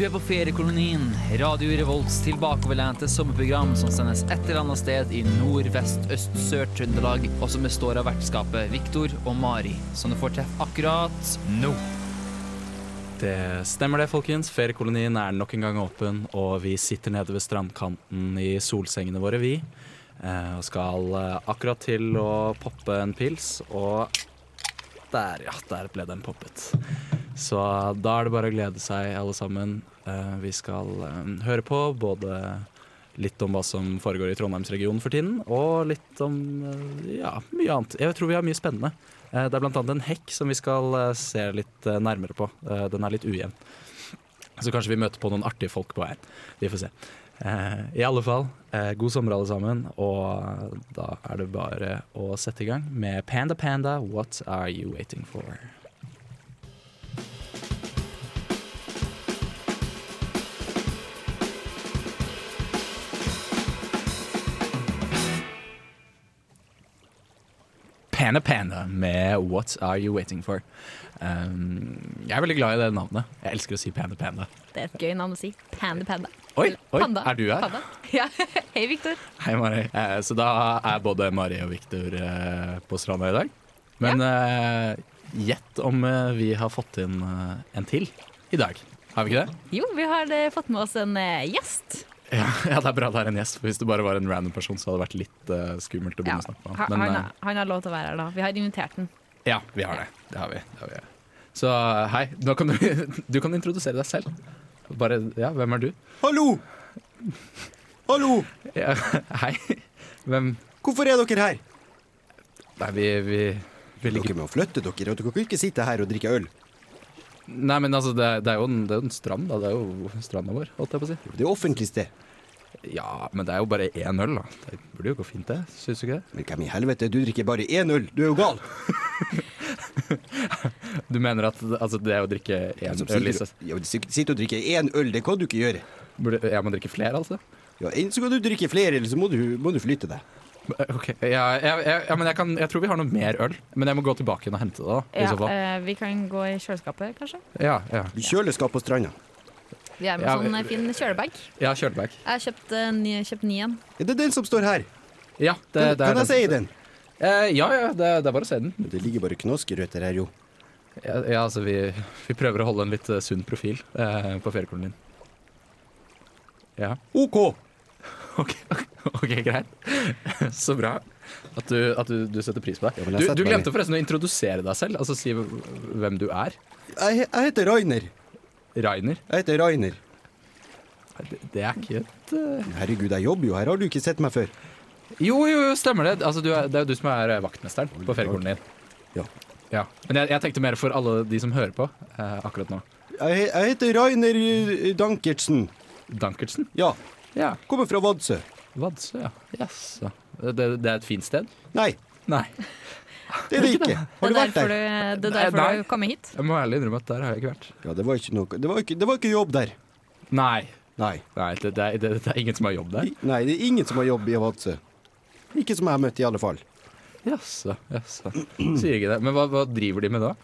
Du er på feriekolonien, Radio Revolts tilbakeoverlente sommerprogram som sendes et eller annet sted i nord, vest, øst, sør Trøndelag, og som består av vertskapet Viktor og Mari, som du får treffe akkurat nå. Det stemmer det, folkens. Feriekolonien er nok en gang åpen, og vi sitter nede ved strandkanten i solsengene våre, vi. eh, Og skal eh, akkurat til å poppe en pils, og der, ja, der ble den poppet. Så da er det bare å glede seg, alle sammen. Eh, Vi skal eh, høre på både litt om hva som foregår i Trondheimsregionen for tiden, og litt om eh, ja, mye annet. Jeg tror vi har mye spennende. Det er annet en hekk som vi skal se litt nærmere på. Den er litt ujevn. Så kanskje vi møter på noen artige folk på veien. Vi får se. I alle fall, god sommer alle sammen, og da er det bare å sette i gang med Panda Panda, What Are You Waiting For? Panda Panda med What Are You Waiting For? Um, jeg er veldig glad i det navnet. Jeg elsker å si pene-pene. Det er et gøy navn å si. Pene-panda. Oi, oi Panda. er du her? Panda. Ja. Hei, Viktor. Hei, Mari. Eh, så da er både Mari og Viktor eh, på stranda i dag. Men eh, gjett om eh, vi har fått inn eh, en til i dag. Har vi ikke det? Jo, vi har eh, fått med oss en eh, gjest. Ja, ja, det er bra det er en gjest. For hvis det bare var en random person, så hadde det vært litt uh, skummelt å Ja. begynne å snakke med Han, han. Men han, han har lov til å være her, da. Vi har invitert han. eh, ja, vi har det. Det har vi. Det har vi. Så hei, nå kan du, du kan introdusere deg selv. Bare, ja, hvem er du? Hallo! Hallo! Ja, hei. Hvem Hvorfor er dere her? Nei, vi, vi, vi ligger Dere må flytte dere, og dere kan ikke sitte her og drikke øl. Nei, men altså, det, det er jo en, det er en strand, da. Det er jo stranda vår, holdt jeg på å si. Det er offentlig sted. Ja, men det er jo bare én øl, da. Det burde jo gå fint, det. Syns du ikke det? Men hvem i helvete, du drikker bare én øl, du er jo gal! Du mener at altså, det å drikke én Altså, øl sitte og drikke én øl, det kan du ikke gjøre. burde, Jeg må drikke flere, altså? Ja, Enten så kan du drikke flere, eller så må du, må du flytte deg. Ok, ja, ja, ja, ja men jeg, kan, jeg tror vi har noe mer øl. Men jeg må gå tilbake igjen og hente det, da. I Ja, så fall. eh, vi kan gå i kjøleskapet, kanskje. Ja, ja. Kjøleskap på stranda. Vi er med Ja, sånn fin kjølebag. ja kjølebag. Jeg har kjøpt, uh, ny, kjøpt ny en. Er det den som står her? Ja, det, Kan, det er kan jeg si den? Eh, ja, ja, det, det er bare å se den. Det ligger bare knaskerøtter her, jo. Ja, ja altså, vi, vi prøver å holde en litt uh, sunn profil uh, på feriekolonien. Ja. OK! Ok, okay greit. Så bra at du, at du, du setter pris på det. Ja, du, du glemte forresten å introdusere deg selv. Altså si hvem du er. Jeg, jeg heter Rainer. Rainer. Jeg heter Rainer. Det, det er ikke et uh... Herregud, jeg jobber jo her. Har du ikke sett meg før? Jo, jo, jo, stemmer det. Altså, du er, det er jo du som er eh, vaktmesteren på feriekolonien. Ja. Ja. Men jeg, jeg tenkte mer for alle de som hører på uh, akkurat nå. Jeg, jeg heter Rainer Dankertsen. Dankertsen? Ja, Ja. kommer fra Vadsø. Vadsø, ja. Jaså. Det, det er et fint sted? Nei, Nei. Det er det ikke. Har du vært der? du, det er derfor nei. du har kommet hit. Jeg må ærlig innrømme at der har jeg ikke vært. Ja, det var ikke noe Det var ikke, det var ikke jobb der. Nei. Nei. Nei, det, det, det, det er ingen som har jobb der. Nei, det er ingen som har jobb i Vadsø. Ikke som jeg har møtt, i alle fall. Jaså, jaså. Sier ikke det. Men hva, hva driver de med da?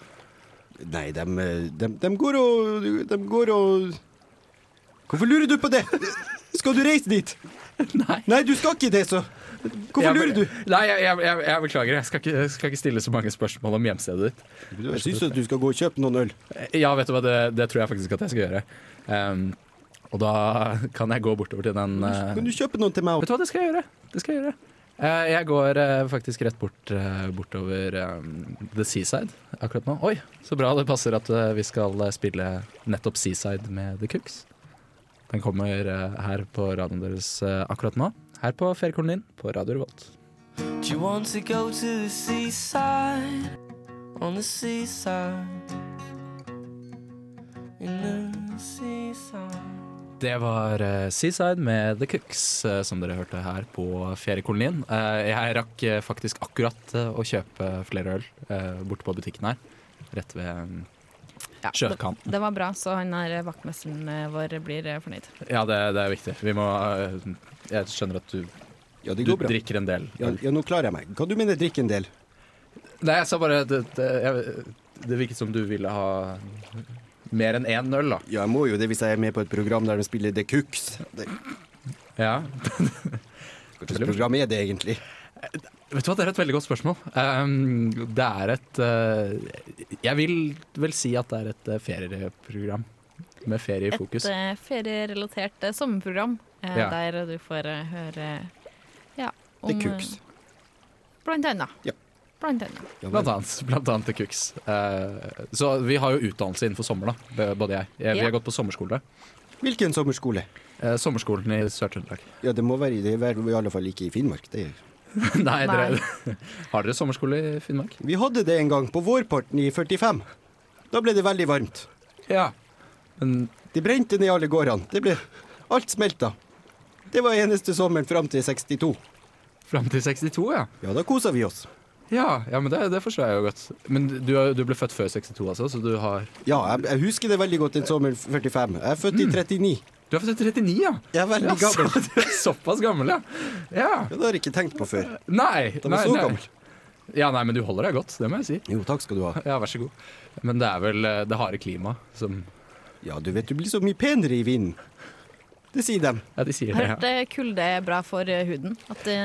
Nei, de, de, de går og De går og Hvorfor lurer du på det? Skal du reise dit? Nei. Nei, du skal ikke det, så Hvorfor lurer du? Nei, jeg, jeg, jeg, jeg beklager. Jeg skal, ikke, jeg skal ikke stille så mange spørsmål om hjemstedet ditt. Jeg syns at du skal gå og kjøpe noen øl. Ja, vet du hva, det, det tror jeg faktisk at jeg skal gjøre. Um, og da kan jeg gå bortover til den uh, Kan du kjøpe noen til meg? Vet du hva, det skal jeg gjøre. Det skal jeg gjøre. Uh, jeg går uh, faktisk rett bort, eh, bortover um, The Seaside akkurat nå. Oi, så bra det passer at eh, vi skal eh, spille nettopp Seaside med The Cooks. Den kommer eh, her på radioen deres eh, akkurat nå. Her på feriekolonien på Radio Revolt. Do you want to go to the seaside? On the seaside. In the seaside. Det var eh, Seaside med The Cooks, eh, som dere hørte her på feriekolonien. Eh, jeg rakk faktisk akkurat å kjøpe flere øl borte på butikken her. Rett ved Ja, det, sjøkanten. det var bra, så han her vaktmesteren eh, vår blir eh, fornøyd. Ja, det, det er viktig. Vi må eh, Jeg skjønner at du, Ja, det du bra. drikker en del. Ja, ja, nå klarer jeg meg. Hva du mener drikke en del? Nei, jeg sa bare Det, det, jeg, det virket som du ville ha mer enn én øl, da. Ja, jeg må jo det hvis jeg er med på et program der de spiller The Cooks. Det, Ja. hva slags program er det egentlig? Vet du hva, Det er et veldig godt spørsmål. Um, det er et uh, Jeg vil vel si at det er et uh, ferieprogram med ferie i fokus. Et ferierelatert eh, sommerprogram eh, Ja. der du får eh, høre ja, om The Cooks. eh, Blant annet. Ja. Blant annet. Blant annet, blant annet The Cooks. Så vi har jo utdannelse innenfor sommer, da, både jeg. vi Ja. har gått på sommerskole. Hvilken sommerskole? Sommerskolen i Sør-Trøndelag. Ja, det må være i, det er i alle fall ikke i Finnmark. Det er. Nei, Nei. dere Har dere sommerskole i Finnmark? Vi hadde det en gang på vårparten i 45. Da ble det veldig varmt. Ja. Men Det brente ned alle gårdene. Det ble Alt smelta. Det var eneste sommeren fram til 62. fram til 62, ja. Ja, da kosa vi oss. Ja, ja men det, det forstår jeg jo godt. Men du, du ble født før 62, altså, så du har Ja, jeg, jeg husker det veldig godt den sommeren 45. Jeg er født i 39. Du er født i 39, ja? Jeg er veldig ja gammel. så, du er såpass gammel, ja. Ja. Ja, det har jeg ikke tenkt på før. Nei. Da nei, var jeg så nei. gammel. Ja, nei, men du holder deg godt, det må jeg si. Jo, takk skal du ha. Ja, vær så god. Men det er vel eh, det harde klimaet som Ja, du vet du blir så mye penere i vinden. Det sier dem. Ja, de sier det. hørt eh, kulde er bra for eh, huden. At det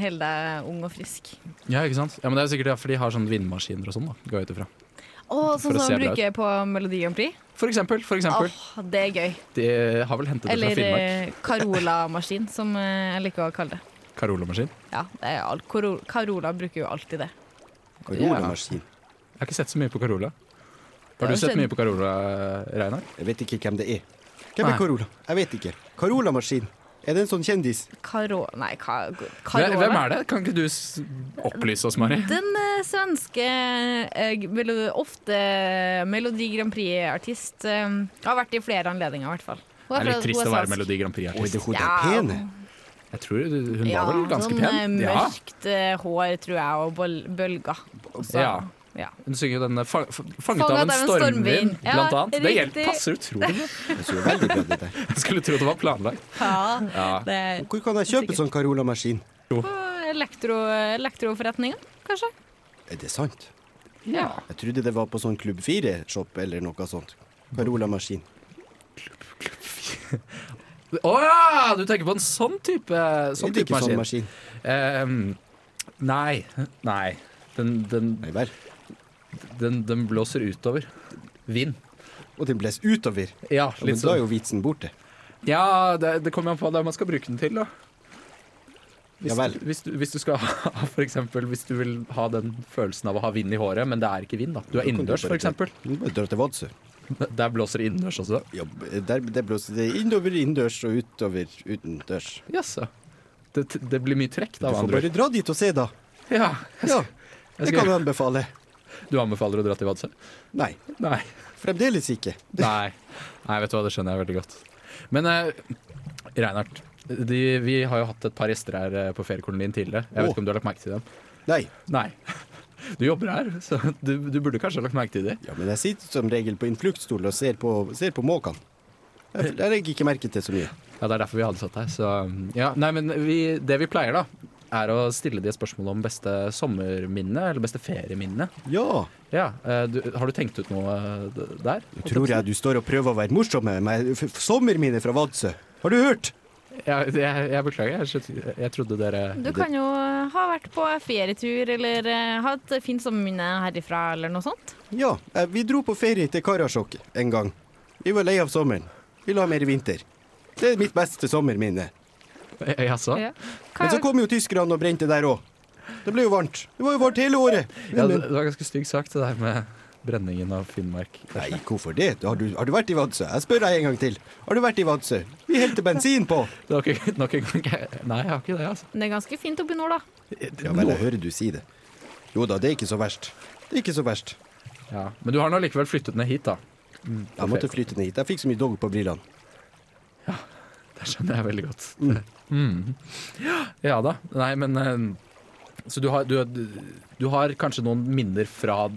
holder deg ung og frisk. Ja. ja, ikke sant? Ja, men det er jo sikkert derfor de har sånne vindmaskiner og sånn, da. Går jeg ut ifra. For sånn som man bruker på Melodi Grand Prix. For eksempel. For eksempel. Åh, det er gøy. De har vel hentet det fra Eller Finnmark. Eller Carola-maskin, som eh, jeg liker å kalle det. Carola-maskin. Ja, det er alt. Carola bruker jo alltid det. Koronamaskin. Jeg har ikke sett så mye på Carola. Har du sett mye på Carola, Reinar? Jeg vet ikke hvem det er. Hvem er Carola? Jeg vet ikke. Carola-maskin. Er det en sånn kjendis? Karo... Nei, ka, Hvem, hvem er det? Kan ikke du opplyse oss, Mari? Den uh, svenske uh, ofte Melodi Grand Prix-artist. Uh, har vært i flere anledninger, i hvert fall. Hun Det er litt trist å være Melodi Grand Prix-artist. er hun er pen. Jeg tror hun Ja, var vel ganske sånn pen. Ja. mørkt eh, hår, tror jeg, og bøl bølger. Ja. Ja. Hun synger jo den eh, fa fa 'Fanget Fanget av en stormvind'. Ja, blant annet. Det hjelper, passer utrolig bra. Jeg det det skulle tro det var planlagt. Ja, det er Hvor kan jeg kjøpe sånn Carola-maskin? på elektro, elektroforretninger, kanskje. Er det sant? Ja. Jeg trodde det var på sånn Klubb 4-shop eller noe sånt. Carola-maskin. Å ja! Du tenker på en sånn type, sånn type maskin? sånn maskin? Ehm, nei. Nei. Den, den, Nei vel. Den, den blåser utover. Vind. Og den blåser utover. Ja, Ja, men da er sånn. jo vitsen borte. Ja, det, det kommer an på hva man skal bruke den til, da. Hvis, Ja vel. hvis, du, hvis du skal ha for eksempel, hvis du vil ha den følelsen av å ha vind i håret, men det er ikke vind, da. Du er innendørs, f.eks. Dra til Vadsø. Der blåser det innendørs også. Ja, der, der blåser det innover innendørs og utover utendørs. Jaså. Det, det blir mye trekk, da. Du får andre bare dra dit og se, da. Ja, Ja, det kan jeg anbefale. Du anbefaler å dra til Vadsø? Nei, Nei. fremdeles ikke. Nei. Nei, vet du hva, det skjønner jeg veldig godt. Men uh, Reinhardt, de, vi har jo hatt et par gjester her på feriekornet din tidligere. Jeg vet ikke om du har lagt merke til dem? Nei. Nei. Du jobber her, så du, du burde kanskje ha lagt merke til dem. Ja, men jeg sitter som regel på innfluktstol og ser på, ser på måkene. Der legger jeg ikke merke til så mye. Ja, det er derfor vi hadde satt her. Så ja, nei, men vi, det vi pleier, da, er å stille de et spørsmål om beste sommerminne, eller beste ferieminne. Ja, Ja, eh, du, Har du tenkt ut noe der? Jeg tror jeg du står og prøver å være morsom med meg. Sommerminne fra Vadsø. Har du hørt? Jeg, jeg, jeg beklager, jeg, jeg trodde dere Du kan jo eh, ha vært på ferietur eller eh, ha et fint sommerminne herifra eller noe sånt. Ja, eh, vi dro på ferie til Karasjok en gang. Vi var lei av sommeren. Vi la mer vinter. Det er mitt beste sommerminne. Jaså? Ja. Men så kom jo tyskerne og brente der òg. Det ble jo varmt. Det var jo varmt hele året. Ja, det, det var ganske stygg sak, det der med brenningen av Finnmark. nei, hvorfor det? Har du, har du vært i Vadsø? Jeg spør deg en gang til. Har du vært i Vadsø? Vi helte bensin på. Det var ikke, nok en gang Nei, jeg har ikke det, altså. Det er ganske fint oppe i nord, da. Ja vel, jeg hører du si det. Jo da, det er ikke så verst. Det er ikke så verst. Ja. Men du har nå likevel flyttet ned hit, da. Jeg måtte flytte ned hit. Jeg fikk så mye dog på brillene. Det skjønner jeg veldig godt. Mm. Ja da. Nei, men eh, Så du har, du, du har kanskje noen minner fra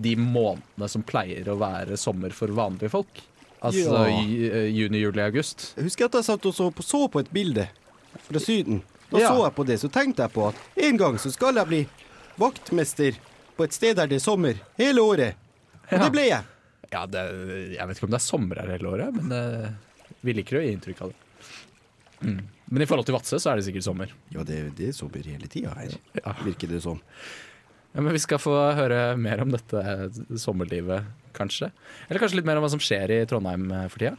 de månedene som pleier å være sommer for vanlige folk? Altså Ja. eh, juni, juli, august? Jeg husker at jeg satt og så på, så på et bilde fra Syden. Da Ja. så jeg på det, så tenkte jeg på at en gang så skal jeg bli vaktmester på et sted der det er sommer hele året. Og Ja. det ble jeg. Ja, det, jeg vet ikke om det er sommer her hele året, men det, vi liker å gi inntrykk av det. Mm. Men i forhold til Vadsø så er det sikkert sommer. Ja, det, det er sommer hele tida her, Ja. virker det som. Ja, men vi skal få høre mer om dette sommerlivet, kanskje. Eller kanskje litt mer om hva som skjer i Trondheim eh, for tida.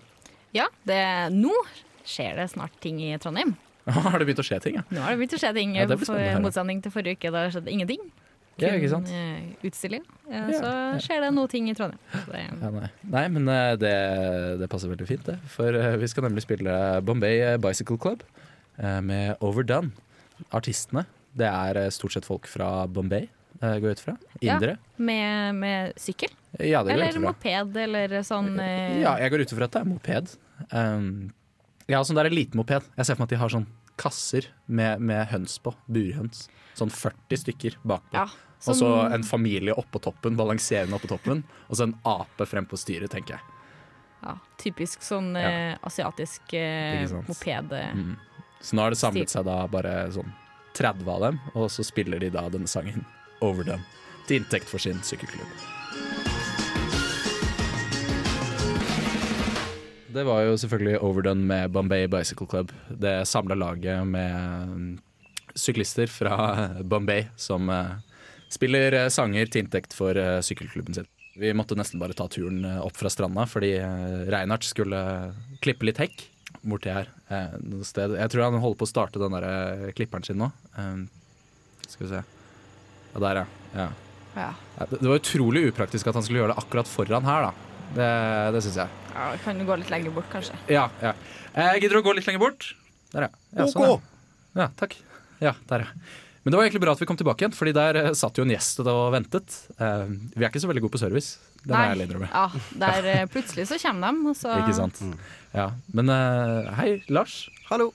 Ja, det, nå skjer det snart ting i Trondheim. Har det begynt å skje ting, ja? Nå har det begynt å skje ting, Ja, for motsetning til forrige uke. Da skjedde ingenting. Ja, ikke sant? Eh, utstilling. Ja, Ja, så ja. skjer det noe ting i Trondheim. Det, Ja, nei. nei, men eh, det, det passer veldig fint, det. For eh, vi skal nemlig spille Bombay Bicycle Club eh, med Overdone. Artistene, det er eh, stort sett folk fra Bombay, eh, går jeg ut fra. Ja. Indere. med, med sykkel? Ja, Eller moped, eller sånn eh, Ja, jeg går ut ifra at det er moped. Um, ja, sånn der liten moped. Jeg ser for meg at de har sånn kasser med, med høns på. Burhøns. Sånn 40 stykker bakpå. ja, Og så en familie oppå toppen, balanserende oppå toppen. Og så en ape frem på styret, tenker jeg. ja, typisk sånn Ja. eh, asiatisk eh, moped. eh. Mm. Så nå har det samlet seg da bare sånn 30 av dem, og så spiller de da denne sangen over dem. til inntekt for sin sykkelklubb. Det var jo selvfølgelig Overdone med Bombay Bicycle Club. Det samla laget med mm, syklister fra Bombay som eh, spiller eh, sanger til inntekt for eh, sykkelklubben sin. Vi måtte nesten bare ta turen opp fra stranda fordi Reinhardt skulle klippe litt hekk borti her. Jeg tror han holder på å starte den der klipperen sin nå. Skal vi se. Ja, der, ja. ja. Det var utrolig upraktisk at han skulle gjøre det akkurat foran her, da. Det, det syns jeg. ja, kan gå litt lenger bort, kanskje. Ja, ja. Jeg gidder å gå litt lenger bort. Der, ja. ja sånn, ja. ja, taktakk. Ja, der, ja. Men det var egentlig bra at vi kom tilbake igjen, Fordi der eh, satt jo en gjest og ventet. Eh, vi er ikke så veldig gode på service. Det er jeg ærlig innrømme. Ja, der eh, plutselig så kommer de, så Ikke sant? Ja. Men eh, hei, Lars. Hallo.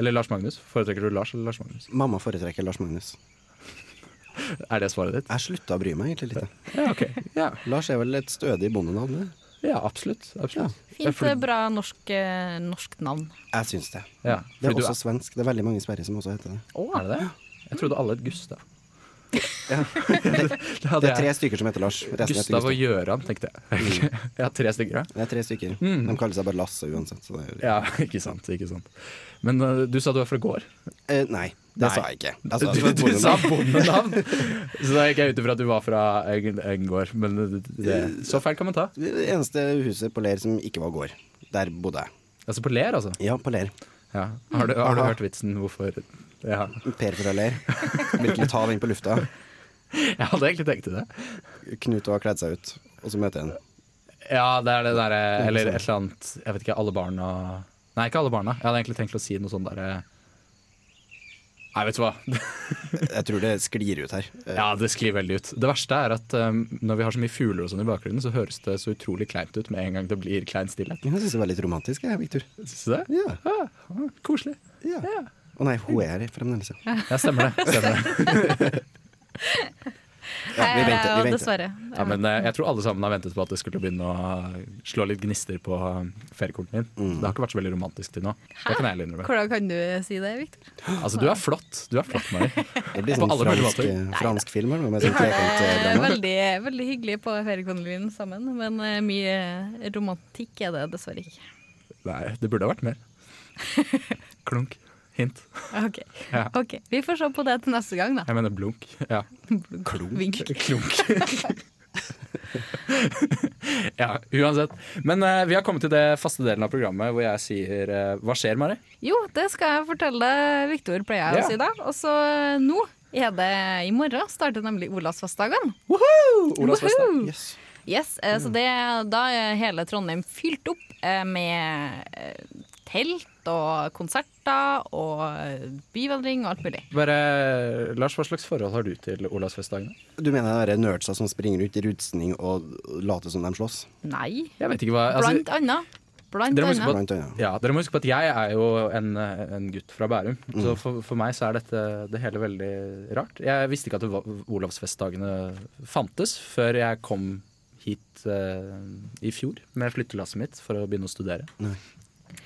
Eller Lars Magnus. Foretrekker du Lars eller Lars Magnus? Mamma foretrekker Lars Magnus. Er det svaret ditt? Jeg slutta å bry meg egentlig litt. Ja, okay. Ja, Lars er vel et stødig bondenavn? det? ja absolutt. absolutt. Fint, fordi- bra norsk, eh, norsk navn. Jeg syns det. Ja, Det er også svensk. Det er veldig mange i Sverige som også heter det. Å, Er det det? Jeg trodde alle het Gustav. Ja. det Det er tre stykker som heter Lars. Gustav, heter Gustav og Gjøran, tenkte jeg. ja, tre stykker, ja. Det er tre stykker. Mm. De kaller seg bare Lasse uansett. Så det er, Ja, ikke sant. ikke sant Men uh, du sa du var fra gård. eh, nei, det Nei. sa jeg ikke. Altså, du, du sa bondenavn! Så da gikk jeg ut ifra at du var fra en, gård. Men det, det, så feil kan man ta. Det eneste huset på Ler som ikke var gård. Der bodde jeg. Altså på Ler, altså. Ja, på Ler. Ja. Har, du, har du hørt vitsen hvorfor ja. Per fra Ler. Virkelig ta den på lufta. Jeg hadde egentlig tenkt til det. Knut har kledd seg ut, og så møter henne Ja, det er det derre Eller et eller annet Jeg vet ikke, alle barna Nei, ikke alle barna. Jeg hadde egentlig tenkt å si noe sånn derre Nei, vet du hva. Jeg tror det sklir ut her. Ja, det sklir veldig ut. Det verste er at um, når vi har så mye fugler og sånn i bakgrunnen, så høres det så utrolig kleint ut med en gang det blir klein stillhet. Jeg syns det var litt romantisk, jeg, Victor. Syns du det? Ja. Ja, ah, koselig. ja. Å nei, hun er her fremdeles. ja. Ja, stemmer det. Stemmer det. Ja, vi venter. Eh, Vi venter. Dessverre. Ja, men eh, jeg tror alle sammen har ventet på at det skulle begynne å slå litt gnister på feriekortet feriekorten din. Mm. Det har ikke vært så veldig romantisk til nå. Det kan jeg innrømme. Hvordan kan du si det, Victor? Altså, du er flott. Du er flott, Mari. Det blir sånn fransk, eh, fransk film her nå, Vi har det veldig, veldig hyggelig på feriekolonien sammen, men eh, mye romantikk er det dessverre ikke. Nei, det burde ha vært mer. Klunk. Hint. Ok, Ja. ok. Vi får se på det til neste gang, da. Jeg mener blunk. Ja. Vink. Klunk. ja, uansett. Men uh, vi har kommet til det faste delen av programmet hvor jeg sier uh, Hva skjer, Mari? Jo, det skal jeg fortelle Viktor pleier jeg Ja. å si da. Og så eh, nå er det i morgen starter nemlig Olavsfestdagen. Olavsfest. Woohoo! Yes. Yes, mm. så det, da er hele Trondheim fylt opp eh, med eh, telt og konserter og eh, byvandring og alt mulig. Bare, Lars, hva slags forhold har du til Olavsfestdagene? Du mener det er nerdsa som springer ut i rutsning og later som de slåss? Nei, Jeg vet ikke hva altså, blant annet. Blant Dere må huske på at- ja, Dere må huske på at jeg er jo en, en gutt fra Bærum. Så for, for meg så er dette det hele veldig rart. Jeg visste ikke at Olavsfestdagene fantes før jeg kom hit eh, i fjor med flyttelasset mitt for å begynne å studere. Nei.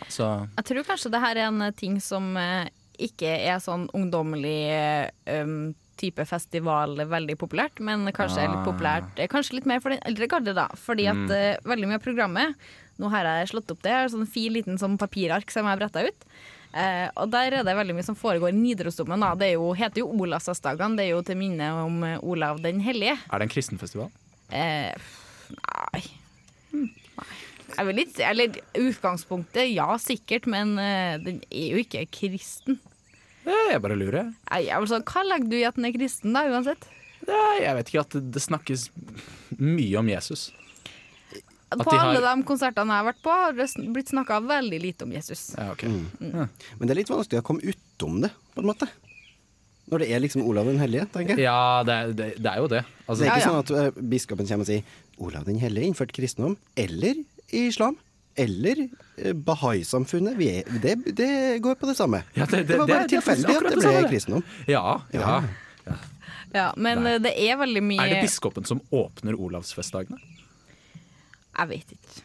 Så Jeg tror kanskje det her er en ting som eh, ikke er sånn ungdommelig eh, um, type festival veldig populært, men kanskje er litt Ah. populært eh, Kanskje litt mer for den eldre garde, da. Fordi at eh, veldig mye av programmet Nå har jeg slått opp det, jeg har sånn fin liten sånn papirark som jeg har bretta ut. Uh, og der er det veldig mye som foregår i Nidarosdomen. da. Det er jo, heter jo Olavsdagsdagene. Det er jo til minne om eh, Olav den hellige. Er det en kristenfestival? Eh, nei. nei. Jeg vil litt, eller utgangspunktet, ja sikkert, men eh, den er jo ikke kristen. Nei, Jeg bare lurer. Nei, altså, hva legger du i at den er kristen, da, uansett? Nei, jeg vet ikke at det, det snakkes mye om Jesus. På de har- alle de konsertene jeg har vært på, har det sn- blitt snakka veldig lite om Jesus. Ja, ok. Men det er litt vanskelig å komme utom det, på en måte. Når det er liksom Olav den hellige, tenker jeg. Ja, det, er- det, det er jo det. Det Altså, er Ja, ikke ja. sånn at eh, biskopen kommer og sier Olav den hellige innførte kristendom, eller islam, eller eh, Bahai-samfunnet. Det, det går på det samme. Ja, det- det- det var bare det tilfeldig at det det ble det. kristendom. ja, ja. Ja, men Nei. eh, det er veldig mye Er det biskopen som åpner Olavsfestdagene? Jeg vet ikke.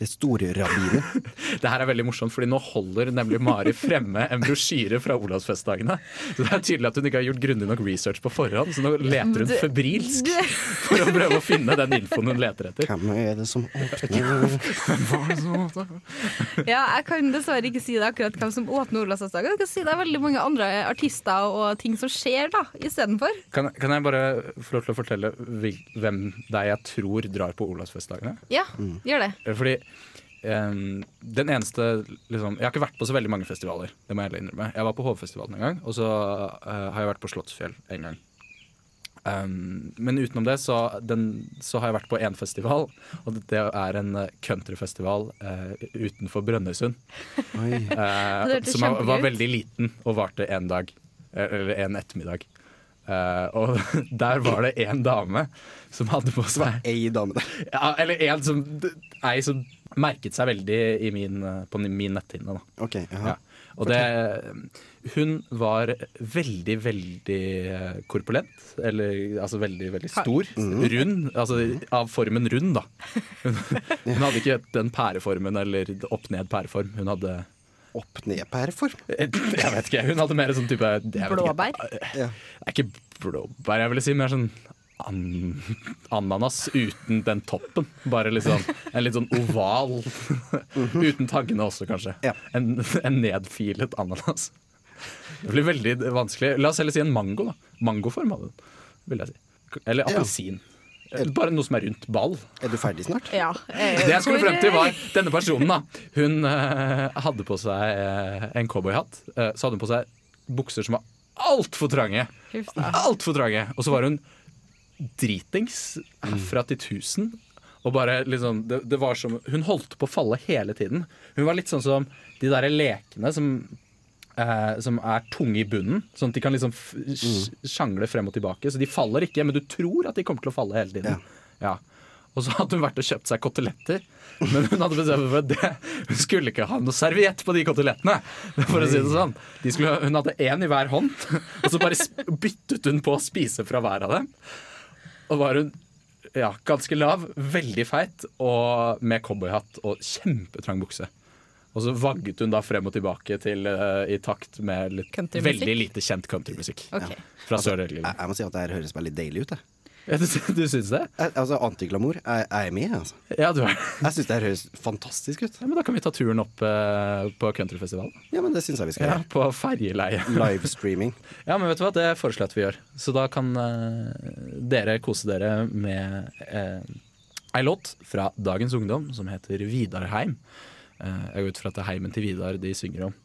Det store rabbiner. Det her er veldig morsomt, fordi nå holder nemlig Mari fremme en brosjyre fra Olavsfestdagene. Så det er tydelig at hun ikke har gjort grundig nok research på forhånd, så nå leter hun febrilsk for å prøve å finne den infoen hun leter etter. Hvem er det som åpner Ja, jeg kan dessverre ikke si det akkurat hvem som åpner Olavsfestdagen. Jeg kan si det er veldig mange andre artister og ting som skjer da, istedenfor. Kan, kan jeg bare få lov til å fortelle hvem det er jeg tror drar på Olavsfestdagene? Ja, Mm. gjør det. Fordi um, den eneste liksom, Jeg har ikke vært på så veldig mange festivaler, det må jeg innrømme. Jeg var på Hovefestivalen en gang, og så uh, har jeg vært på Slottsfjell en gang. Um, men utenom det så, den, så har jeg vært på én festival, og det er en eh, countryfestival uh, utenfor Brønnøysund. Eh, hørtes som var, var veldig liten og varte en dag, eh, eller en ettermiddag. Eh, og der var det en dame som hadde på seg Ei dame der. ja, Eller en som, ei som merket seg veldig i min, eh, på min netthinne. Da. Okay, Ja. Og det, hun var veldig, veldig eh, korpulent. Eller altså veldig, veldig stor. Rund. Altså av formen rund, da. Hun, hun hadde ikke den pæreformen eller opp-ned-pæreform. Hun hadde Opp-ned-pæreform. Jeg vet ikke, hun hadde mer sånn type. Blåbær? Ja. Det er ikke blåbær, jeg ville si. Mer sånn an ananas uten den toppen. Bare sånn, en litt sånn oval. uten taggene også, kanskje. Ja. En, en nedfilet ananas. Det blir veldig vanskelig. La oss heller si en mango. da Mangoform av den, vil jeg si. Eller Ja. Appelsin. Bare noe som er rundt ball. Er du ferdig snart? Ja. eh, Det jeg skulle frem til var Denne personen da Hun uh, hadde på seg uh, en cowboyhatt Uh, Så hadde hun på seg bukser som var alt for trange Altfor. Alt for trange Og så var hun dritings herfra til tusen Og bare liksom det, det var som Hun holdt på å falle hele tiden Hun var litt sånn som de der lekene som eh, som er tunge i bunnen, sånn at de kan liksom sj- sjangle frem og tilbake. Så de faller ikke, men du tror at de kommer til å falle hele tiden. Ja. Og så hadde hun vært og kjøpt seg koteletter, men hun hadde bestemt for at det, hun skulle ikke ha noe serviett på de kotelettene. For å si det sånn. De skulle, hun hadde én i hver hånd, og så bare byttet hun på å spise fra hver av dem. Og var hun ja, ganske lav, veldig feit, og med cowboyhatt og kjempetrang bukse. Og så vagget hun da frem og tilbake til, uh, i takt med litt, veldig lite kjent countrymusikk. Ok. Fra Altså, Jeg, jeg må si at det her høres veldig deilig ut. Jeg. Ja, du, du syns det? Jeg, altså, Antiglamour, jeg, jeg er med. Altså. Ja, du er Jeg syns det her høres fantastisk ut. ja, men Da kan vi ta turen opp uh, på countryfestivalen. Ja, men det syns jeg vi skal Ja, gjøre. på ferjeleie. Livestreaming. Ja, men vet du hva, det foreslår jeg at vi gjør. Så da kan uh, dere kose dere med uh, ei låt fra Dagens Ungdom som heter Vidarheim. Uh, jeg går ut fra at det er heimen til Vidar de synger om.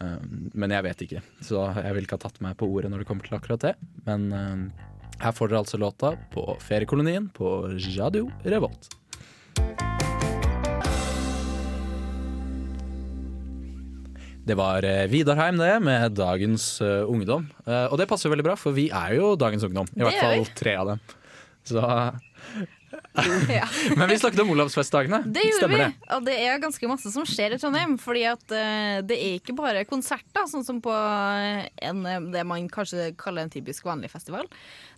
Eh, men jeg vet ikke, så jeg vil ikke ha tatt meg på ordet når det kommer til akkurat det. Men eh, her får dere altså låta på Feriekolonien på Radio Revolt. Det var eh, Vidarheim det, med dagens eh, ungdom. Eh, og det passer jo veldig bra, for vi er jo dagens ungdom. I hvert fall tre av dem. Så, Ja. men vi snakket om Olavsfestdagene. Det gjorde Stemmer vi, det? og det er ganske masse som skjer i Trondheim. Fordi at eh, det er ikke bare konserter, sånn som på en, eh, det man kanskje kaller en typisk vanlig festival.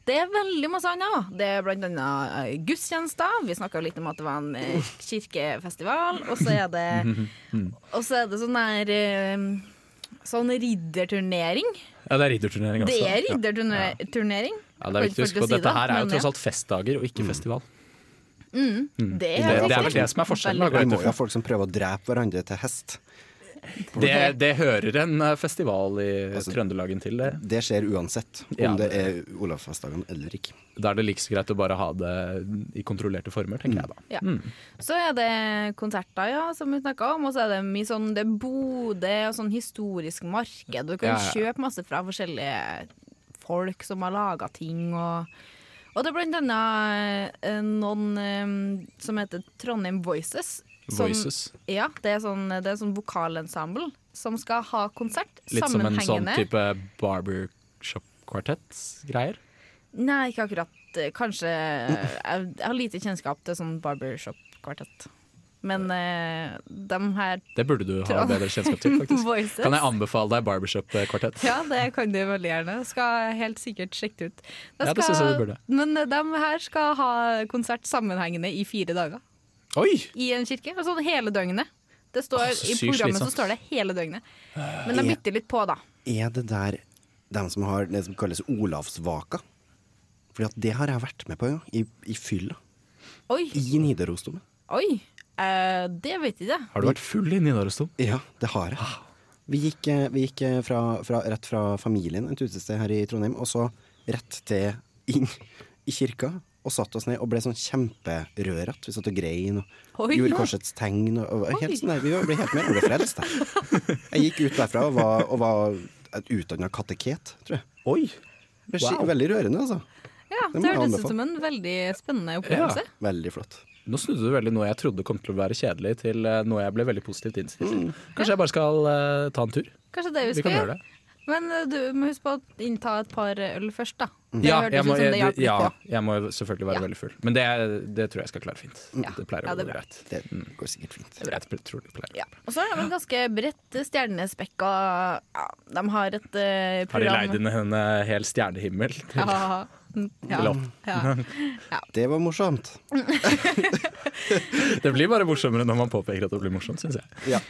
Det er veldig masse annet. Det er blant annet eh, gudstjenester. Vi snakka litt om at det var en eh, kirkefestival. Og så er det, og så er det sånn der eh, Sånn ridderturnering. Ja, det er ridderturnering også. Det er Ja. ridderturnering. Ja, det er viktig å huske på. Dette her er jo tross alt festdager og ikke festival. Det Det, er, det er vel det som er forskjellen. Vi må jo ha folk som prøver å drepe hverandre til hest. Det, det hører en eh, festival i Altså- Trøndelagen til. Det. Det skjer uansett om Ja. det er Olavsfestdagen eller ikke. Da er det like så greit å bare ha det i kontrollerte former, tenker jeg da. Ja. Så er det konserter, ja, som vi snakka om. Og så er det mye sånn Det er Bodø og sånn historisk marked. Du kan Ja, ja. kjøpe masse fra forskjellige folk som har laga ting. Og, og det er blant annet eh, noen eh, som heter Trondheim Voices. Som, Voices. Ja, det er sånn, det er sånn vokalensemble som skal ha konsert Litt som en sånn type barbershop-kvartett-greier. Nei, ikke akkurat. Kanskje Jeg, jeg har lite kjennskap til sånn barbershop-kvartett. Men uh, de her Det burde du ha bedre kjennskap til, faktisk. Voices Kan jeg anbefale deg barbershop-kvartett? Ja, det kan du veldig gjerne. Skal helt sikkert sjekke det ut. De Ja, det synes jeg du burde. Men de her skal ha konsert sammenhengende i fire dager. Oi! I en kirke. Altså hele døgnet. Det står, Åh, I programmet så står det hele døgnet. Men de bytter litt på, da. Er det der de som har det som kalles Olavsvaka? Fordi at det har jeg vært med på ja, i, i fylla. Oi, I Nidarosdomen. oi. Eh, det vet jeg ikke. Har du vært full i Nidarosdomen? Ja, det har jeg. Vi gikk, eh, vi gikk eh, fra, fra, rett fra familien, et utested her i Trondheim, og så rett til inn i kirka. Og satte oss ned og ble sånn kjemperørete. Vi satt og grein og Oi, gjorde ja. korsets tegn. Og, og helt sånn der, vi ble helt med. Ble frelst. jeg. Jeg gikk ut derfra og var, og var et utdanna kateket, tror jeg. Oi! Wow. Veldig rørende, altså. Ja, Det det hørtes ut som en veldig spennende opplevelse. Veldig flott. Nå snudde du veldig noe jeg trodde kom til å være kjedelig, til eh, noe jeg ble veldig positivt innstilt til. Kanskje jeg bare skal uh, ta en tur? Kanskje det vi Vi skal kan gjøre. det. Men eh, du må huske på å innta et par øl først, da. Det Ja, jeg må, jeg, det ja, jeg må selvfølgelig være Ja. veldig full. Men det, det tror jeg skal klare fint. Ja. Det pleier Ja, å det gå er greit. Det går sikkert fint. Jeg tror det pleier. Ja. Og så det en ganske bredt stjernespekka ja, De har et program Har de leid inn en hel stjernehimmel? til- Ja. Ja. Ja. Ja. Det var morsomt. Det blir bare morsommere når man påpeker at det blir morsomt, syns jeg. Ja.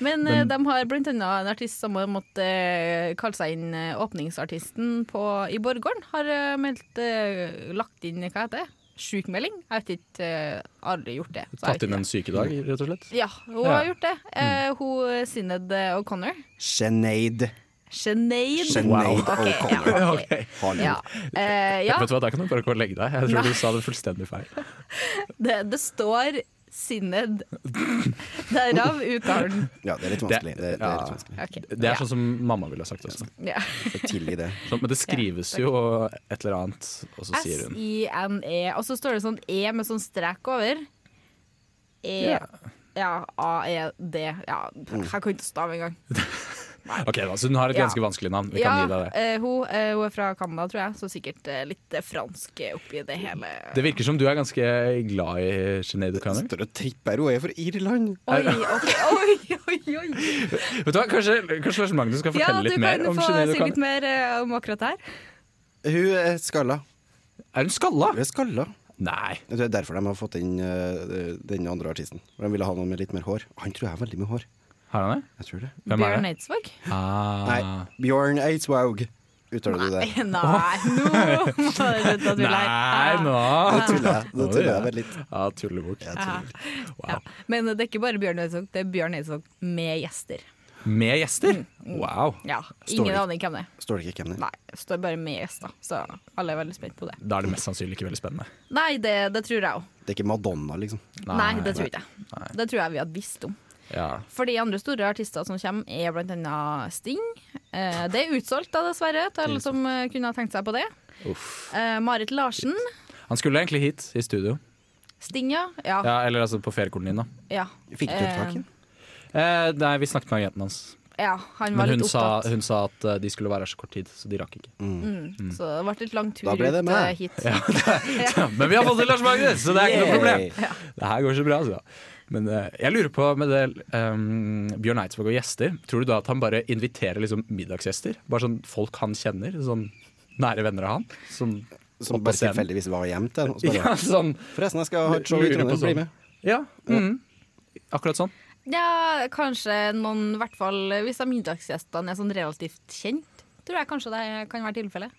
Men, Men, de har blant annet en artist som har måttet eh, kalle seg inn eh, åpningsartisten på, i Borggården. Har eh, meldt eh, lagt inn hva heter det? Sjukmelding? Jeg vet ikke, eh, aldri gjort det. så Tatt inn en sykedag, rett og slett. Ja, hun Ja. har gjort det. Eh, hun Sinead O'Connor. Sinead. Sinead. Sinead Okay, ja, okay. ok. Ja. Eh, ja, Vet du hva, Der kan du bare gå og legge deg. Jeg tror du sa det fullstendig feil. det, det står Sinned. Derav uttalen. Ja, det er litt vanskelig. Det, det er ja. litt vanskelig. Okay. Det er sånn som mamma ville ha sagt også. ja. Tilgi det. Så, men det skrives jo et eller annet, og så sier hun S-I-N-E. Og så står det sånn E med sånn strek over. E Ja. Ja, A-E-D. Ja, jeg kan ikke stave engang. Ok, da, Så hun har et Ja. ganske vanskelig navn. Vi Ja, kan gi deg det. Uh, hun, uh, hun er fra Canada, tror jeg, så sikkert uh, litt fransk oppi det hele. Det virker som du er ganske glad i Sinead O'Connor. Står og tripper. Hun er fra Irland. Oi, okay. oi, oi, oi. Vet du hva, Kanskje, kanskje Lars Magnus skal fortelle litt mer om kineidokaner? Ja, du kan få si litt mer om akkurat det her. Hun er skalla. Er hun skalla? Hun er skalla. Nei. Det er derfor de har fått inn uh, den andre artisten. De ville ha noen med litt mer hår. Han tror jeg har veldig mye hår. Har han det? Jeg tror det. Hvem Bjørn? Eidsvåg? Ah. Nei, Bjørn Eidsvåg. Uttaler du det? Nei, nå må du slutte å tulle Nei, her. nå Nå tuller jeg. Nå tuller jeg bare litt. Ja, tullebukk. Wow. Ja. Men det er ikke bare Bjørn Eidsvåg, det er Bjørn Eidsvåg med gjester. Med gjester? Mm. Wow. Ja, Ingen aner aning hvem det er. Står det ikke hvem det er? Nei, det står bare med gjester, så alle er veldig spent på det. Da er det mest sannsynlig ikke veldig spennende. Nei, det, det tror jeg òg. Det er ikke Madonna, liksom. Nei, det tror jeg. ikke. Det tror jeg vi hadde visst om. Ja. For de andre store artister som kommer, er annet Sting. Eh, det er utsolgt, da, dessverre, til alle som eh, kunne ha tenkt seg på det. Uff. Eh, Marit Larsen. Han skulle egentlig hit i studio. Sting, ja. Ja. Ja, eller altså på feriekolonien, da. ja. Fikk du tak i? Eh, nei, vi snakket med agenten hans. ja han var Men hun litt sa, opptatt. hun sa at eh, de skulle være her så kort tid, så de rakk ikke. Mm. Så det ble litt lang tur Da ble det ut meg. eh, hit. Ja, men vi har fått til Lars Magnus, så det er ikke noe problem. Det her går så bra, altså. Men eh, jeg lurer på med det um, Bjørn Eidsvåg og gjester, tror du da at han bare inviterer liksom middagsgjester? Bare sånn folk han kjenner? Sånn nære venner av han? Som, Som bare scenen? tilfeldigvis var hjem til. Ja, sånn Forresten, jeg skal ha et show i Trondheim. Bli sånn. med. Ja, mm, akkurat sånn. Ja, kanskje noen, i hvert fall hvis de middagsgjestene er sånn relativt kjent, tror jeg kanskje det kan være tilfellet.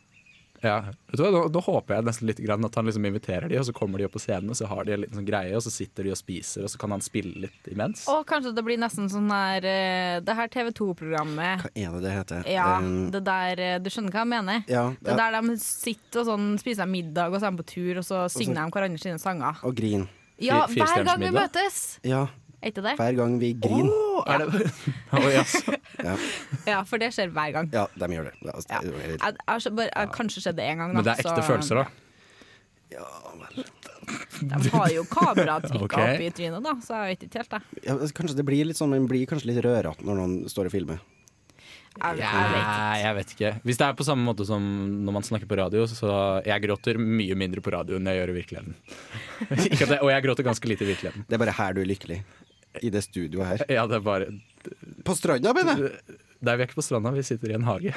Ja, vet du hva, nå, nå håper jeg nesten litt grann at han liksom inviterer de, og så kommer de opp på scenen, og så har de en liten sånn greie, og så sitter de og spiser, og så kan han spille litt imens. Og kanskje det blir nesten sånn her eh, Det her TV 2-programmet. Hva er det det heter? Ja, Um, det der eh, Du skjønner hva jeg mener? ja, Det ja, der de sitter og sånn, spiser middag, og så er de på tur, og så synger de hverandre sine sanger. og grin. Ja, hver gang vi møtes! Ja, Er ikke det? hver gang vi griner. Oh, er det Oi, altså. Ja, Ja, for det skjer hver gang. ja, de gjør det. Ja, altså, det er Jeg, jeg, har så bare, jeg kanskje skjedde det én gang, da. Men det er ekte så- følelser, da. Ja, vel. De har jo kameratrykka okay. opp i trynet, da, så jeg vet ikke helt, jeg. Ja, altså, kanskje det blir litt sånn, man blir kanskje litt rørete når noen står og filmer. Jeg, jeg vet. Nei, jeg vet ikke. Hvis det er på samme måte som når man snakker på radio, så jeg gråter mye mindre på radio enn jeg gjør i virkeligheten. Ikke at jeg, og jeg gråter ganske lite i virkeligheten. Det er bare her du er lykkelig. I det studioet her. Ja, det er bare På stranda, mener jeg! Nei, vi er ikke på stranda, vi sitter i en hage.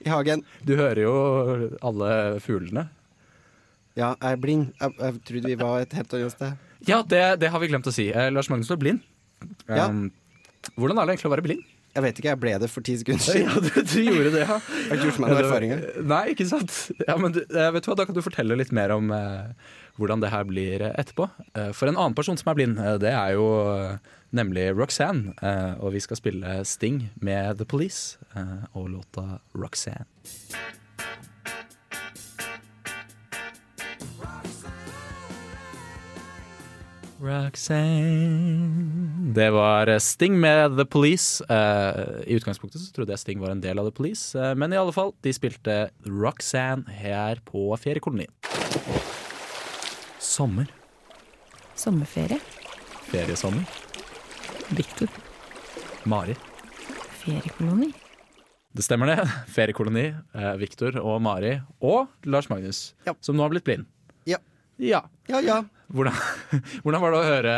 I hagen. Du hører jo alle fuglene. Ja, jeg er blind. Jeg, jeg trodde vi var et helt annet sted. Ja, det, det har vi glemt å si. Eh, Lars Magnus er blind. Ja. Um, hvordan er det egentlig å være blind? Jeg vet ikke, jeg ble det for ti sekunder siden. Ja, du, du gjorde det, ja. Jeg har ikke gjort meg noen erfaringer. Nei, ikke sant. Ja, men du, eh, vet du hva, Da kan du fortelle litt mer om eh, hvordan det her blir eh, etterpå. Eh, for en annen person som er blind, eh, det er jo nemlig Roxanne. Og vi skal spille Sting med The Police og låta Roxanne. Roxanne Det var Sting med The Police. Uh, I utgangspunktet så trodde jeg Sting var en del av The Police, uh, men i alle fall, de spilte Roxanne her på feriekolonien. Sommer. Sommerferie. Feriesommer. Victor. Mari. Feriekoloni. Det stemmer det. Feriekoloni. Eh, Victor og Mari. Og Lars Magnus, Ja. som nå har blitt blind. Ja. Ja. Ja, ja. Hvordan, hvordan var det å høre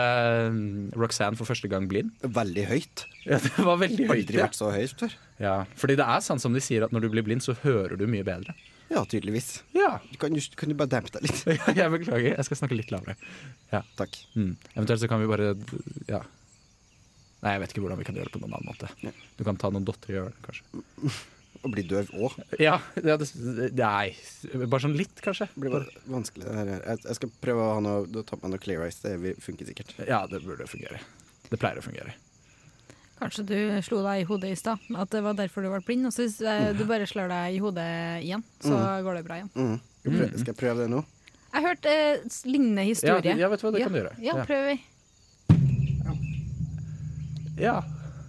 eh, Roxanne for første gang blind? Veldig høyt. Ja, Det var veldig høyt. Aldri vært så høyt før. Ja, fordi det er sant som de sier at når du blir blind, så hører du mye bedre. Ja, tydeligvis. Ja, Kan du, kan du bare dempe deg litt? jeg beklager. Jeg skal snakke litt lavere. Takk. Mm. Eventuelt så kan vi bare Ja. Nei, jeg vet ikke hvordan vi kan gjøre det på noen annen måte. Ja. Du kan ta noen dotter i ørene, kanskje. Og bli døv òg. Ja, ja det, Nei, bare sånn litt, kanskje. Det blir bare vanskelig. Det her. Jeg, jeg skal prøve å ha noe, ta på meg noe clear ice. Det funker sikkert. Ja, det burde fungere. Det pleier å fungere. Kanskje du slo deg i hodet i stad, at det var derfor du ble blind. Og så hvis eh, du bare slår deg i hodet igjen, så går det bra igjen. Mm. Skal, jeg prøve, skal jeg prøve det nå? Jeg hørte eh, lignende Ja, historie. ja, vet du hva, det Ja. kan du gjøre. Ja, prøver vi. Ja.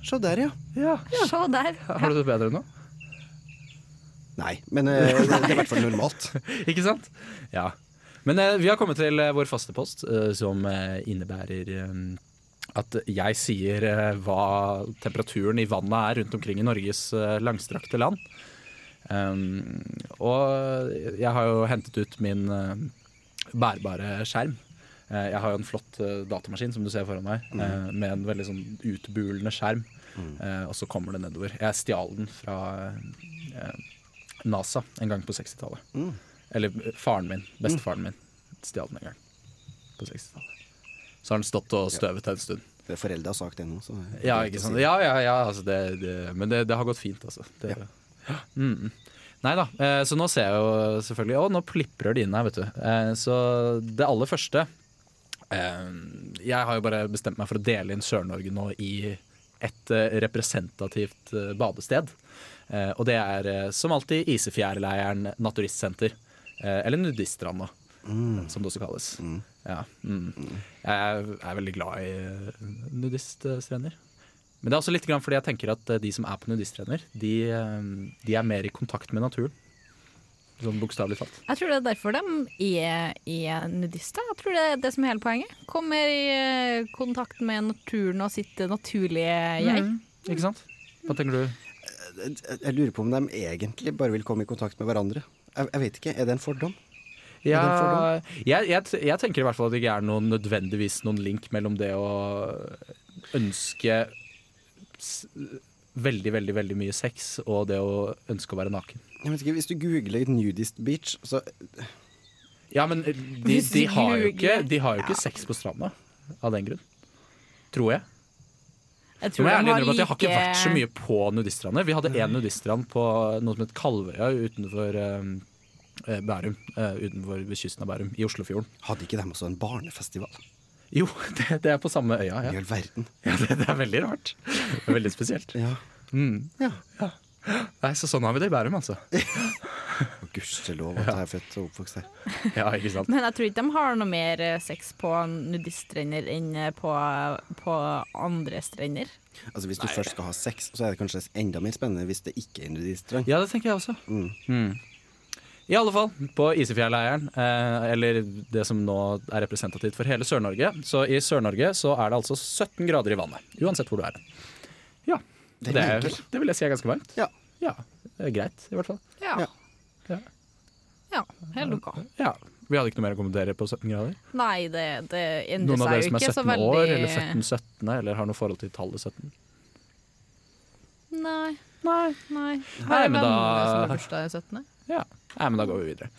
Se der, ja. ja. Se der. Har du det bedre nå? Nei, men eh, det, det er i hvert fall normalt. Ikke sant? Ja. Men eh, vi har kommet til eh, vår faste post, eh, som eh, innebærer eh, at jeg sier eh, hva temperaturen i vannet er rundt omkring i Norges eh, langstrakte land. Um, og jeg har jo hentet ut min eh, bærbare skjerm. Jeg har jo en flott datamaskin som du ser foran meg, eh, med en veldig sånn utbulende skjerm. Eh, og så kommer det nedover. Jeg stjal den fra NASA en gang på 60-tallet. Mm. Eller faren min, bestefaren min, stjal den en gang på 60-tallet. Så har den stått og støvet en stund. Det er Foreldre har sagt det nå. Så Ja, ikke sant? Ja, ja, ja altså det, det, men det, det har gått fint, altså. Det, ja. Mm, mm. Nei da. Eh, så nå ser jeg jo selvfølgelig Å, nå pliprer det inn her, vet du. Eh, så det aller første eh, Jeg har jo bare bestemt meg for å dele inn Sør-Norge nå i et representativt badested. Og det er som alltid Isefjærleiren naturistsenter. Eller Nudiststranda, som det også kalles. Ja, mm. Jeg er, veldig glad i eh, nudiststrender. Men det er også litt grann fordi jeg tenker at eh, de som er på nudiststrender, de, eh, de er mer i kontakt med naturen. Sånn bokstavelig talt. Jeg tror det er derfor de er, er nudister. Jeg tror det er det som er hele poenget. Kommer i kontakt med naturen og sitt naturlige jeg. Ikke sant? Hva tenker du? Jeg, jeg lurer på om de egentlig bare vil komme i kontakt med hverandre. Jeg, jeg vet ikke, Er det en fordom? Ja, jeg, jeg, jeg tenker i hvert fall at det ikke er noen, nødvendigvis noen link mellom det å ønske veldig, veldig veldig mye sex og det å ønske å være naken. Jeg vet ikke, Hvis du googler nudist beach, så Ja, men de, Hvis de, har, jo ikke, de har jo ikke sex på stranda av den grunn. Tror jeg. Jeg jeg de har innrømme at jeg har ikke vært så mye på nudiststrandene. Vi hadde én nudiststrand på noe som het Kalvøya utenfor eh, Bærum. eh, utenfor ved kysten av Bærum, i Oslofjorden. Hadde ikke de også en barnefestival? Jo, det, det er på samme øya. I Ja. all verden. Ja, det, det er veldig rart. Det er veldig spesielt. Ja. Mm. ja. Nei, så sånn har vi det i Bærum, altså. Og gudskjelov at jeg er født og oppvokst her. Ja, ikke sant? Men jeg tror ikke de har noe mer eh, sex på nudiststrender enn eh, på, på andre strender. Altså Hvis du først skal ha sex, så er det kanskje enda mer spennende hvis det ikke er nudiststrand. Ja, det tenker jeg også. Mm. Mm. I alle fall, på Isefjellleiren, eh, eller det som nå er representativt for hele Sør-Norge. Så i Sør-Norge så er det altså 17 grader i vannet, uansett hvor du er. Ja, Det er det, er, det vil jeg si er ganske varmt. Ja. Ja, det er greit, i hvert fall. Ja. Ja. Ja. Ja, helt ok. Ja, Vi hadde ikke noe mer å kommentere på 17 grader? Nei, det, det endrer Noen av dere som er ikke så 17 veldig år, eller født den 17., eller har noe forhold til tallet 17? Nei. Nei. Nei. Nei, men da- som har bursdag 17. Ja, Nei, men da går vi videre.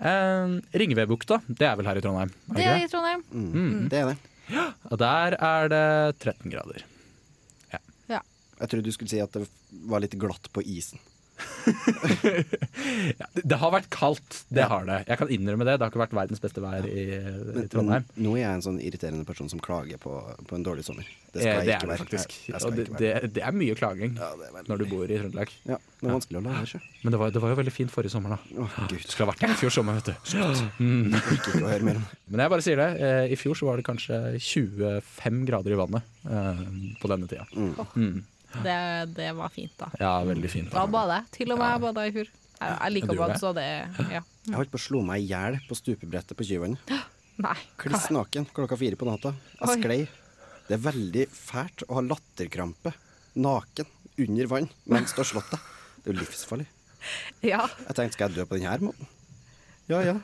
Eh, Ringvedbukta, det er vel her i Trondheim? Er Det er det i Trondheim. Mm. Det er det. det? Og der er det 13 grader. Jeg trodde du skulle si at det var litt glatt på isen. Ja, det, har vært kaldt, det har det. Jeg kan innrømme det. Det har ikke vært verdens beste vær i, i Trondheim. men nå er jeg en sånn irriterende person som klager på, på en dårlig sommer. Det skal det jeg ikke være. faktisk. Jeg, jeg det, det, det er mye klaging Ja, er når du bor i Trøndelag. Ja, det er vanskelig å la være. Men det var, det var jo veldig fint forrige sommer, da. Oh, gud. Skulle ha vært der i fjor sommer, vet du. Mm. Men jeg bare sier det. eh, I fjor så var det kanskje 25 grader i vannet eh, på denne tida. Mm. Det, det var fint, da. Ja, veldig fint. Da bada jeg. Til og med jeg bada i fjor. Jeg, jeg liker å bade, så det Ja. Jeg holdt på å slå meg i hjel på stupebrettet på. Nei. Kliss naken klokka fire på natta. Jeg sklei. Det er veldig fælt å ha latterkrampe naken under vann mens du har slått deg. Det er jo livsfarlig. Ja, Jeg tenkte, skal jeg dø på denne måten? Ja ja.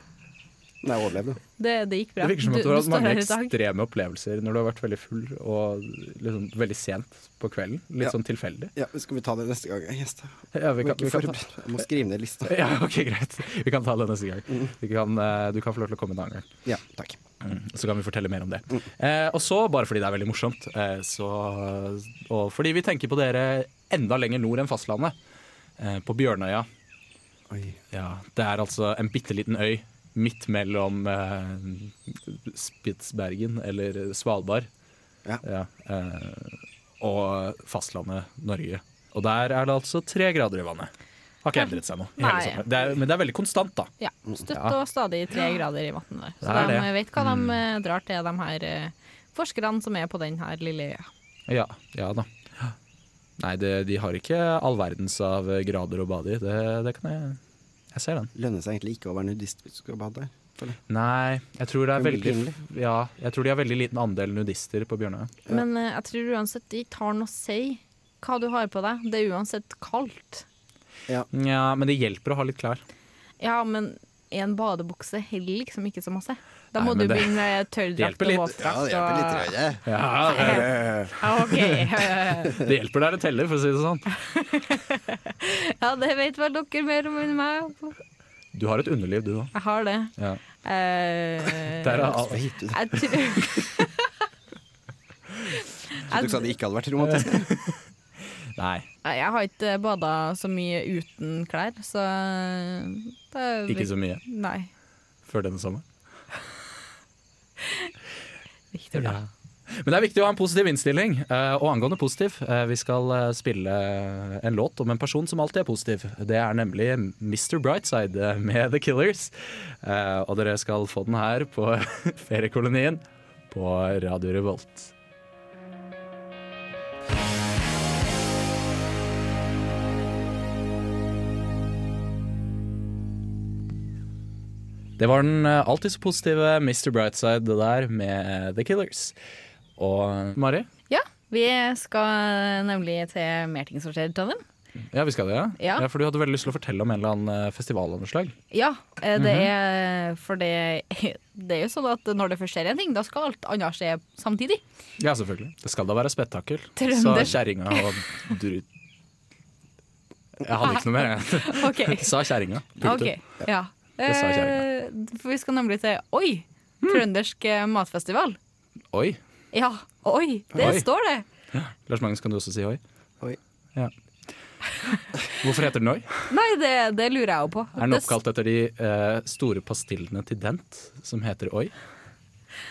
Men jeg overlevde. det, det gikk bra. Det virker som at du har hatt mange ekstreme opplevelser når du har vært veldig full og liksom veldig sent på kvelden. Litt Ja. sånn tilfeldig. Ja, Skal vi ta det neste gang? Yes. Ja, vi kan, vi kan ta, jeg må skrive ned lista. ja, ok, greit. Vi kan ta det neste gang. Vi kan, eh, du kan få lov til å komme en annen gang. Ja, takk. Så kan vi fortelle mer om det. Eh, og så, bare fordi det er veldig morsomt, eh, så, og fordi vi tenker på dere enda lenger nord enn fastlandet, eh, på Bjørnøya. Oi. Ja, det er altså en bitte liten øy midt mellom eh, Spitsbergen, eller Svalbard, Ja. eh, og fastlandet Norge. Og der er det altså tre grader i vannet. Har ikke endret seg noe. Det er, men det er veldig konstant, da. Ja, Støtt og stadig tre grader i vannet der. Så Det de det. vet hva de mm. drar til, de her eh, forskerne som er på den her lille øya. Ja, ja da. Nei, det, de har ikke all verdens av grader å bade i. Det, det kan jeg Jeg ser den. Lønner seg egentlig ikke å være nudist hvis du skal bade der. føler. Nei, jeg tror det er veldig. Ja, jeg tror de har veldig liten andel nudister på Bjørnøya. Ja. Men uh, jeg tror uansett det ikke har noe å si hva du har på deg. Det er uansett kaldt. Ja, men det hjelper å ha litt klær. Ja, men en badebukse heller liksom ikke så masse. Da må Nei, du det- begynne med det tørrdrakt og litt. våtdrakt. Ja, det. Ja, det, Ja, OK. det hjelper der det teller, for å si det sånn. Ja, det vet vel dere mer om enn meg. Du har et underliv, du òg. Jeg har det. Ja. Uh, Der er alt. Jeg tror Så du sa det ikke hadde vært romantisk? Nei, Nei, Jeg har ikke bada så mye uten klær, så det er ikke så mye Nei. før denne sommeren. Victor, da. Men det er viktig å ha en positiv innstilling. eh, Og angående positiv, eh, vi skal eh, spille en låt om en person som alltid er positiv. Det er nemlig Mr. Brightside med The Killers. Og dere skal få den her på feriekolonien på Radio Revolt. Det var den eh, alltid så positive Mr. Brightside det der med The Killers. Og Mari? Ja, vi skal nemlig til mer ting som skjer i Trondheim. Ja, vi skal det, ja? Ja. ja. For du hadde veldig lyst til å fortelle om en eller annen festivalunderslag. Ja, det mm -hmm. er for det, det er jo sånn at når det først skjer en ting, da skal alt annet skje samtidig. Ja, selvfølgelig. Det skal da være spetakkel. Trønder. Sa kjerringa og dru... Jeg hadde ikke noe mer, jeg. OK. Sa kjerringa. Punktum. ok, ja. Det sa Eh, for vi skal nemlig til Oi! Trøndersk eh, matfestival. Oi. Ja, oi! Det Oi. står det. Lars Magnus, kan du også si oi? Oi. Ja. Hvorfor heter den oi? Nei, det, det lurer jeg jo på. Er den oppkalt etter de eh, store pastillene til Dent, som heter oi?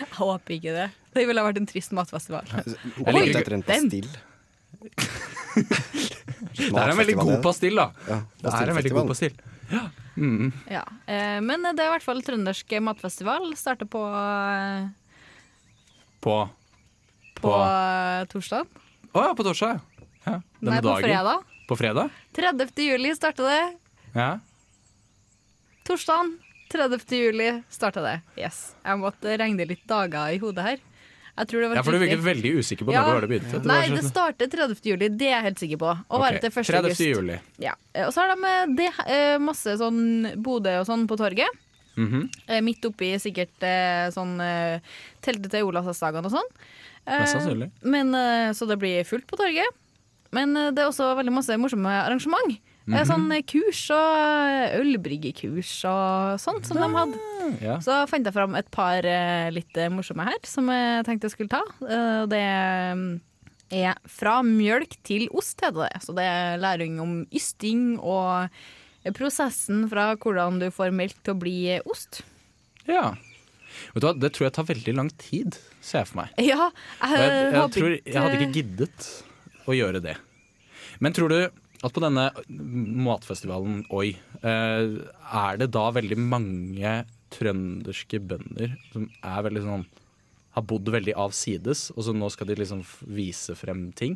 Jeg håper ikke det. Det ville vært en trist matfestival. Oppkalt etter en pastill. Det er en veldig god pastill, da. Ja, Det er en veldig god pastill. Ja. Eh, Men det er i hvert fall trøndersk matfestival. Starter på, eh, På på På- torsdag. Å ja, på torsdag. Ja. Denne Nei, på dagen. fredag. På fredag? 30. juli starter det. Ja. Torsdagen 30. juli starta det. Yes. Jeg måtte regne litt dager i hodet her. Jeg tror det var ja, for du virket veldig usikker på Ja. når det begynte. Det Nei, sånn- det starter 30. juli, det er jeg helt sikker på. Og Ok, varer til 1. 30. august. juli. Ja. Og så har de eh, det, eh, masse sånn Bodø og sånn på torget. Mm -hmm. Midt oppi sikkert sånn teltet til Olavsdagen og sånn. Mest sannsynlig. Men, så det blir fullt på torget. Men det er også veldig masse morsomme arrangement. Eh, -hmm. Sånn eh, kurs og eh, ølbryggekurs og sånt som de hadde. Ja. Så fant jeg fram et par litt morsomme her som jeg tenkte jeg skulle ta. Det mm, er fra mjølk til ost, heter det. Så det er læring om ysting og prosessen fra hvordan du får melk til å bli ost. ja. Hva, Det tror jeg tar veldig lang tid, ser jeg for meg. Ja, jeg, jeg, jeg, tror, jeg hadde ikke giddet å gjøre det. Men tror du at på denne matfestivalen Oi, eh, er det da veldig mange trønderske bønder som er veldig sånn har bodd veldig avsides, og så nå skal de liksom vise frem ting?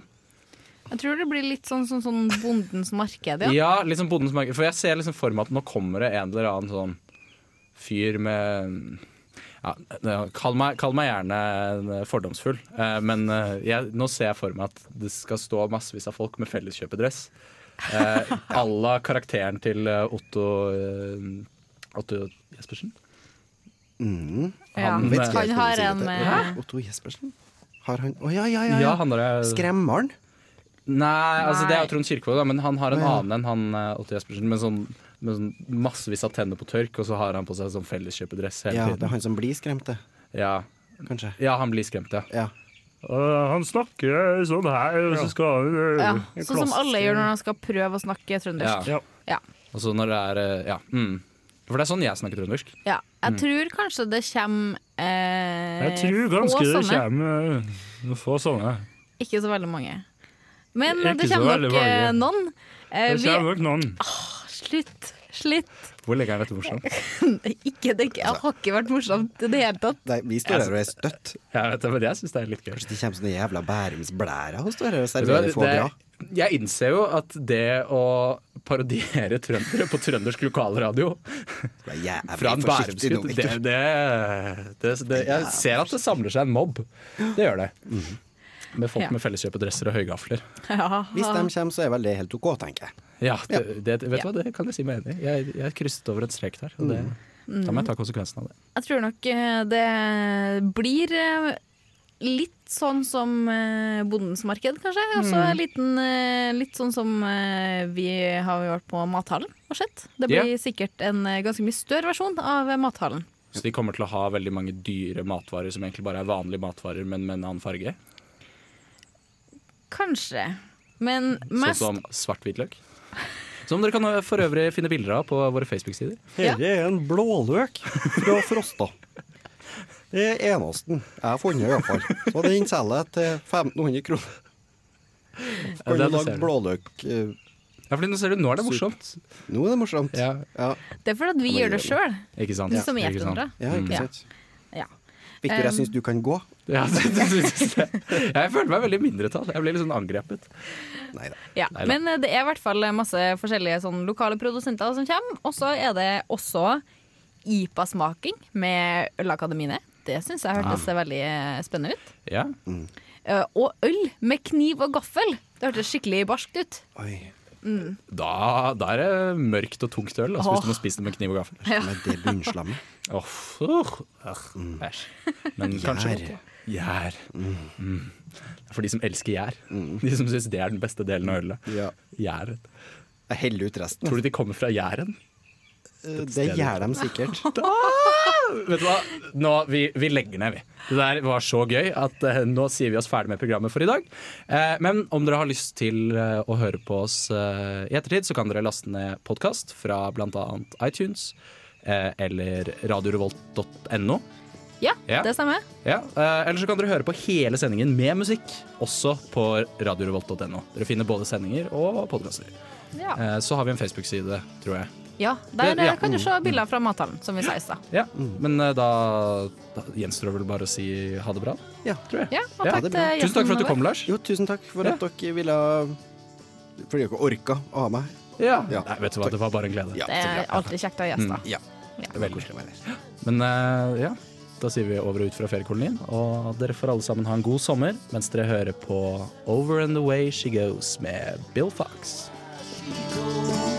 Jeg tror det blir litt sånn sånn, sånn, Bondens marked, ja. Ja, liksom Bondens marked. For jeg ser liksom for meg at nå kommer det en eller annen sånn fyr med ja, kall, meg, kall meg gjerne fordomsfull, eh, men eh, jeg, nå ser jeg for meg at det skal stå massevis av folk med felleskjøpedress. Eh, à la karakteren til eh, Otto, eh, Otto Jespersen. Mm. Han, Vet eh, Han har en med Otto Jespersen? Har han Å ja, ja, ja. Ja, ja. er... Skremmeren? Nei, altså det er jo Trond Kirkevåg, men han har en ja. annen enn han eh, Otto Jespersen. Men sånn, med sånn massevis av tenner på tørk, og så har han på seg sånn felleskjøpedress hele Ja, det er han som blir skremt, det. Ja. Kanskje. ja, han blir skremt, ja. Ja. han snakker sånn her, og så skal han ja. Sånn som alle gjør når han skal prøve å snakke trøndersk. Ja. Ja. Og så når det er eh, Ja. Mm. For det er sånn jeg snakker trøndersk. Ja. Jeg tror kanskje det kommer eh, Jeg tror ganske det kommer eh, få sånne. Ikke så veldig mange. Men det så kommer nok eh, noen. Eh, Det vi, kommer nok noen. Slutt. Slutt. Hvor lenge er dette morsomt? Ikke, det jeg har ikke vært morsomt i det hele tatt. Nei, vi står her og er støtt. Jeg vet det, men jeg syns det er litt gøy. Kanskje det kommer sånne jævla Bærumsblærer og står her og du serverer foie. Jeg innser jo at det å parodiere trøndere på trøndersk lokalradio fra en bærumsgutt, det, det, det, det Jeg ser at det samler seg en mobb. Det gjør det. Med folk Ja. med felleskjøpedresser og høygafler. Ja. Hvis de kommer, så er vel det helt OK, tenker jeg. Ja, det, det, vet du hva, det kan jeg si meg enig i. Jeg, jeg krysset over en strek der, og det, da må jeg ta konsekvensen av det. Jeg tror nok eh, det blir eh, litt sånn som eh, Bondens marked, kanskje. Og så Mm. liten, eh, litt sånn som vi har gjort på Mathallen og sett. Det Ja. blir sikkert en ganske mye større versjon av Mathallen. Så de kommer til å ha veldig mange dyre matvarer som egentlig bare er vanlige matvarer, men med en annen farge. Kanskje. Men mest Sånn som svart hvitløk. Som dere kan for øvrig finne bilder av på våre Facebook-sider. Ja. Dette er en blåløk fra Frosta. Det er eneste jeg har funnet, i hvert fall. Så den selger jeg til 1500 kroner. Ja, Kan du lage blåløk eh, Ja, fordi nå ser du, nå er det morsomt. Nå er det morsomt. Ja, Ja, Det er fordi vi gjør det sjøl, som Ikke sant? trøndere. ja ikke sant. Ja. Victor, jeg syns du kan gå. Ja, det, det. Jeg føler meg veldig mindretall. Jeg blir litt sånn angrepet. Neida. Ja, Neida. men eh, det er i hvert fall masse forskjellige sånn, lokale produsenter som kommer. Og så er det også IPA-smaking med Ølakademiene. Det syns jeg hørtes veldig eh, spennende ut. Ja. Mm. Og øl med kniv og gaffel. Det hørtes skikkelig barskt ut. Oi, Da, da er det mørkt og tungt øl, altså, hvis du må spise det med kniv og gaffel. Ja. Men det bunnslammet. Oh, oh, oh, mm. Men kanskje Gjær. Gjær. Mm. Er For de som elsker gjær. De som syns det er den beste delen av ølet. Ja. Gjæret. Jeg heller ut resten. Tror du de kommer fra Jæren? Eh, Det gjør de sikkert. vet du hva? Nå, vi, vi legger ned, vi. Det der var så gøy at eh, nå sier vi oss ferdig med programmet for i dag. Eh, men om dere har lyst til eh, å høre på oss eh, i ettertid, så kan dere laste ned podkast fra bl.a. iTunes eh, eller radiorevolt.no. Ja, Ja. det stemmer. Ja, eh, eller så kan dere høre på hele sendingen med musikk, også på radiorevolt.no. Dere finner både sendinger og podkaster. Ja, så har vi en Facebook-side, tror jeg. Ja der det- ja. kan du se bilder fra mathallen, som vi sa i stad. Ja, Men eh, da, da gjenstår det vel bare å si ha det bra, Ja. tror jeg. Ja, og Ja, takk det er bra. Tusen takk for at du kom. Lars. Jo, tusen takk for at dere ville Fordi dere orka å ha meg. Ja. Ja. Nei, vet du hva, det var bare en glede. Ja, Det så er bra. alltid kjekt å ha gjester. Ja. Ja. Det veldig koselig å være her. Men eh, ja, da sier vi over og ut fra feriekolonien. Og dere får alle sammen ha en god sommer mens dere hører på Over and the Way She Goes med Bill Fox. Go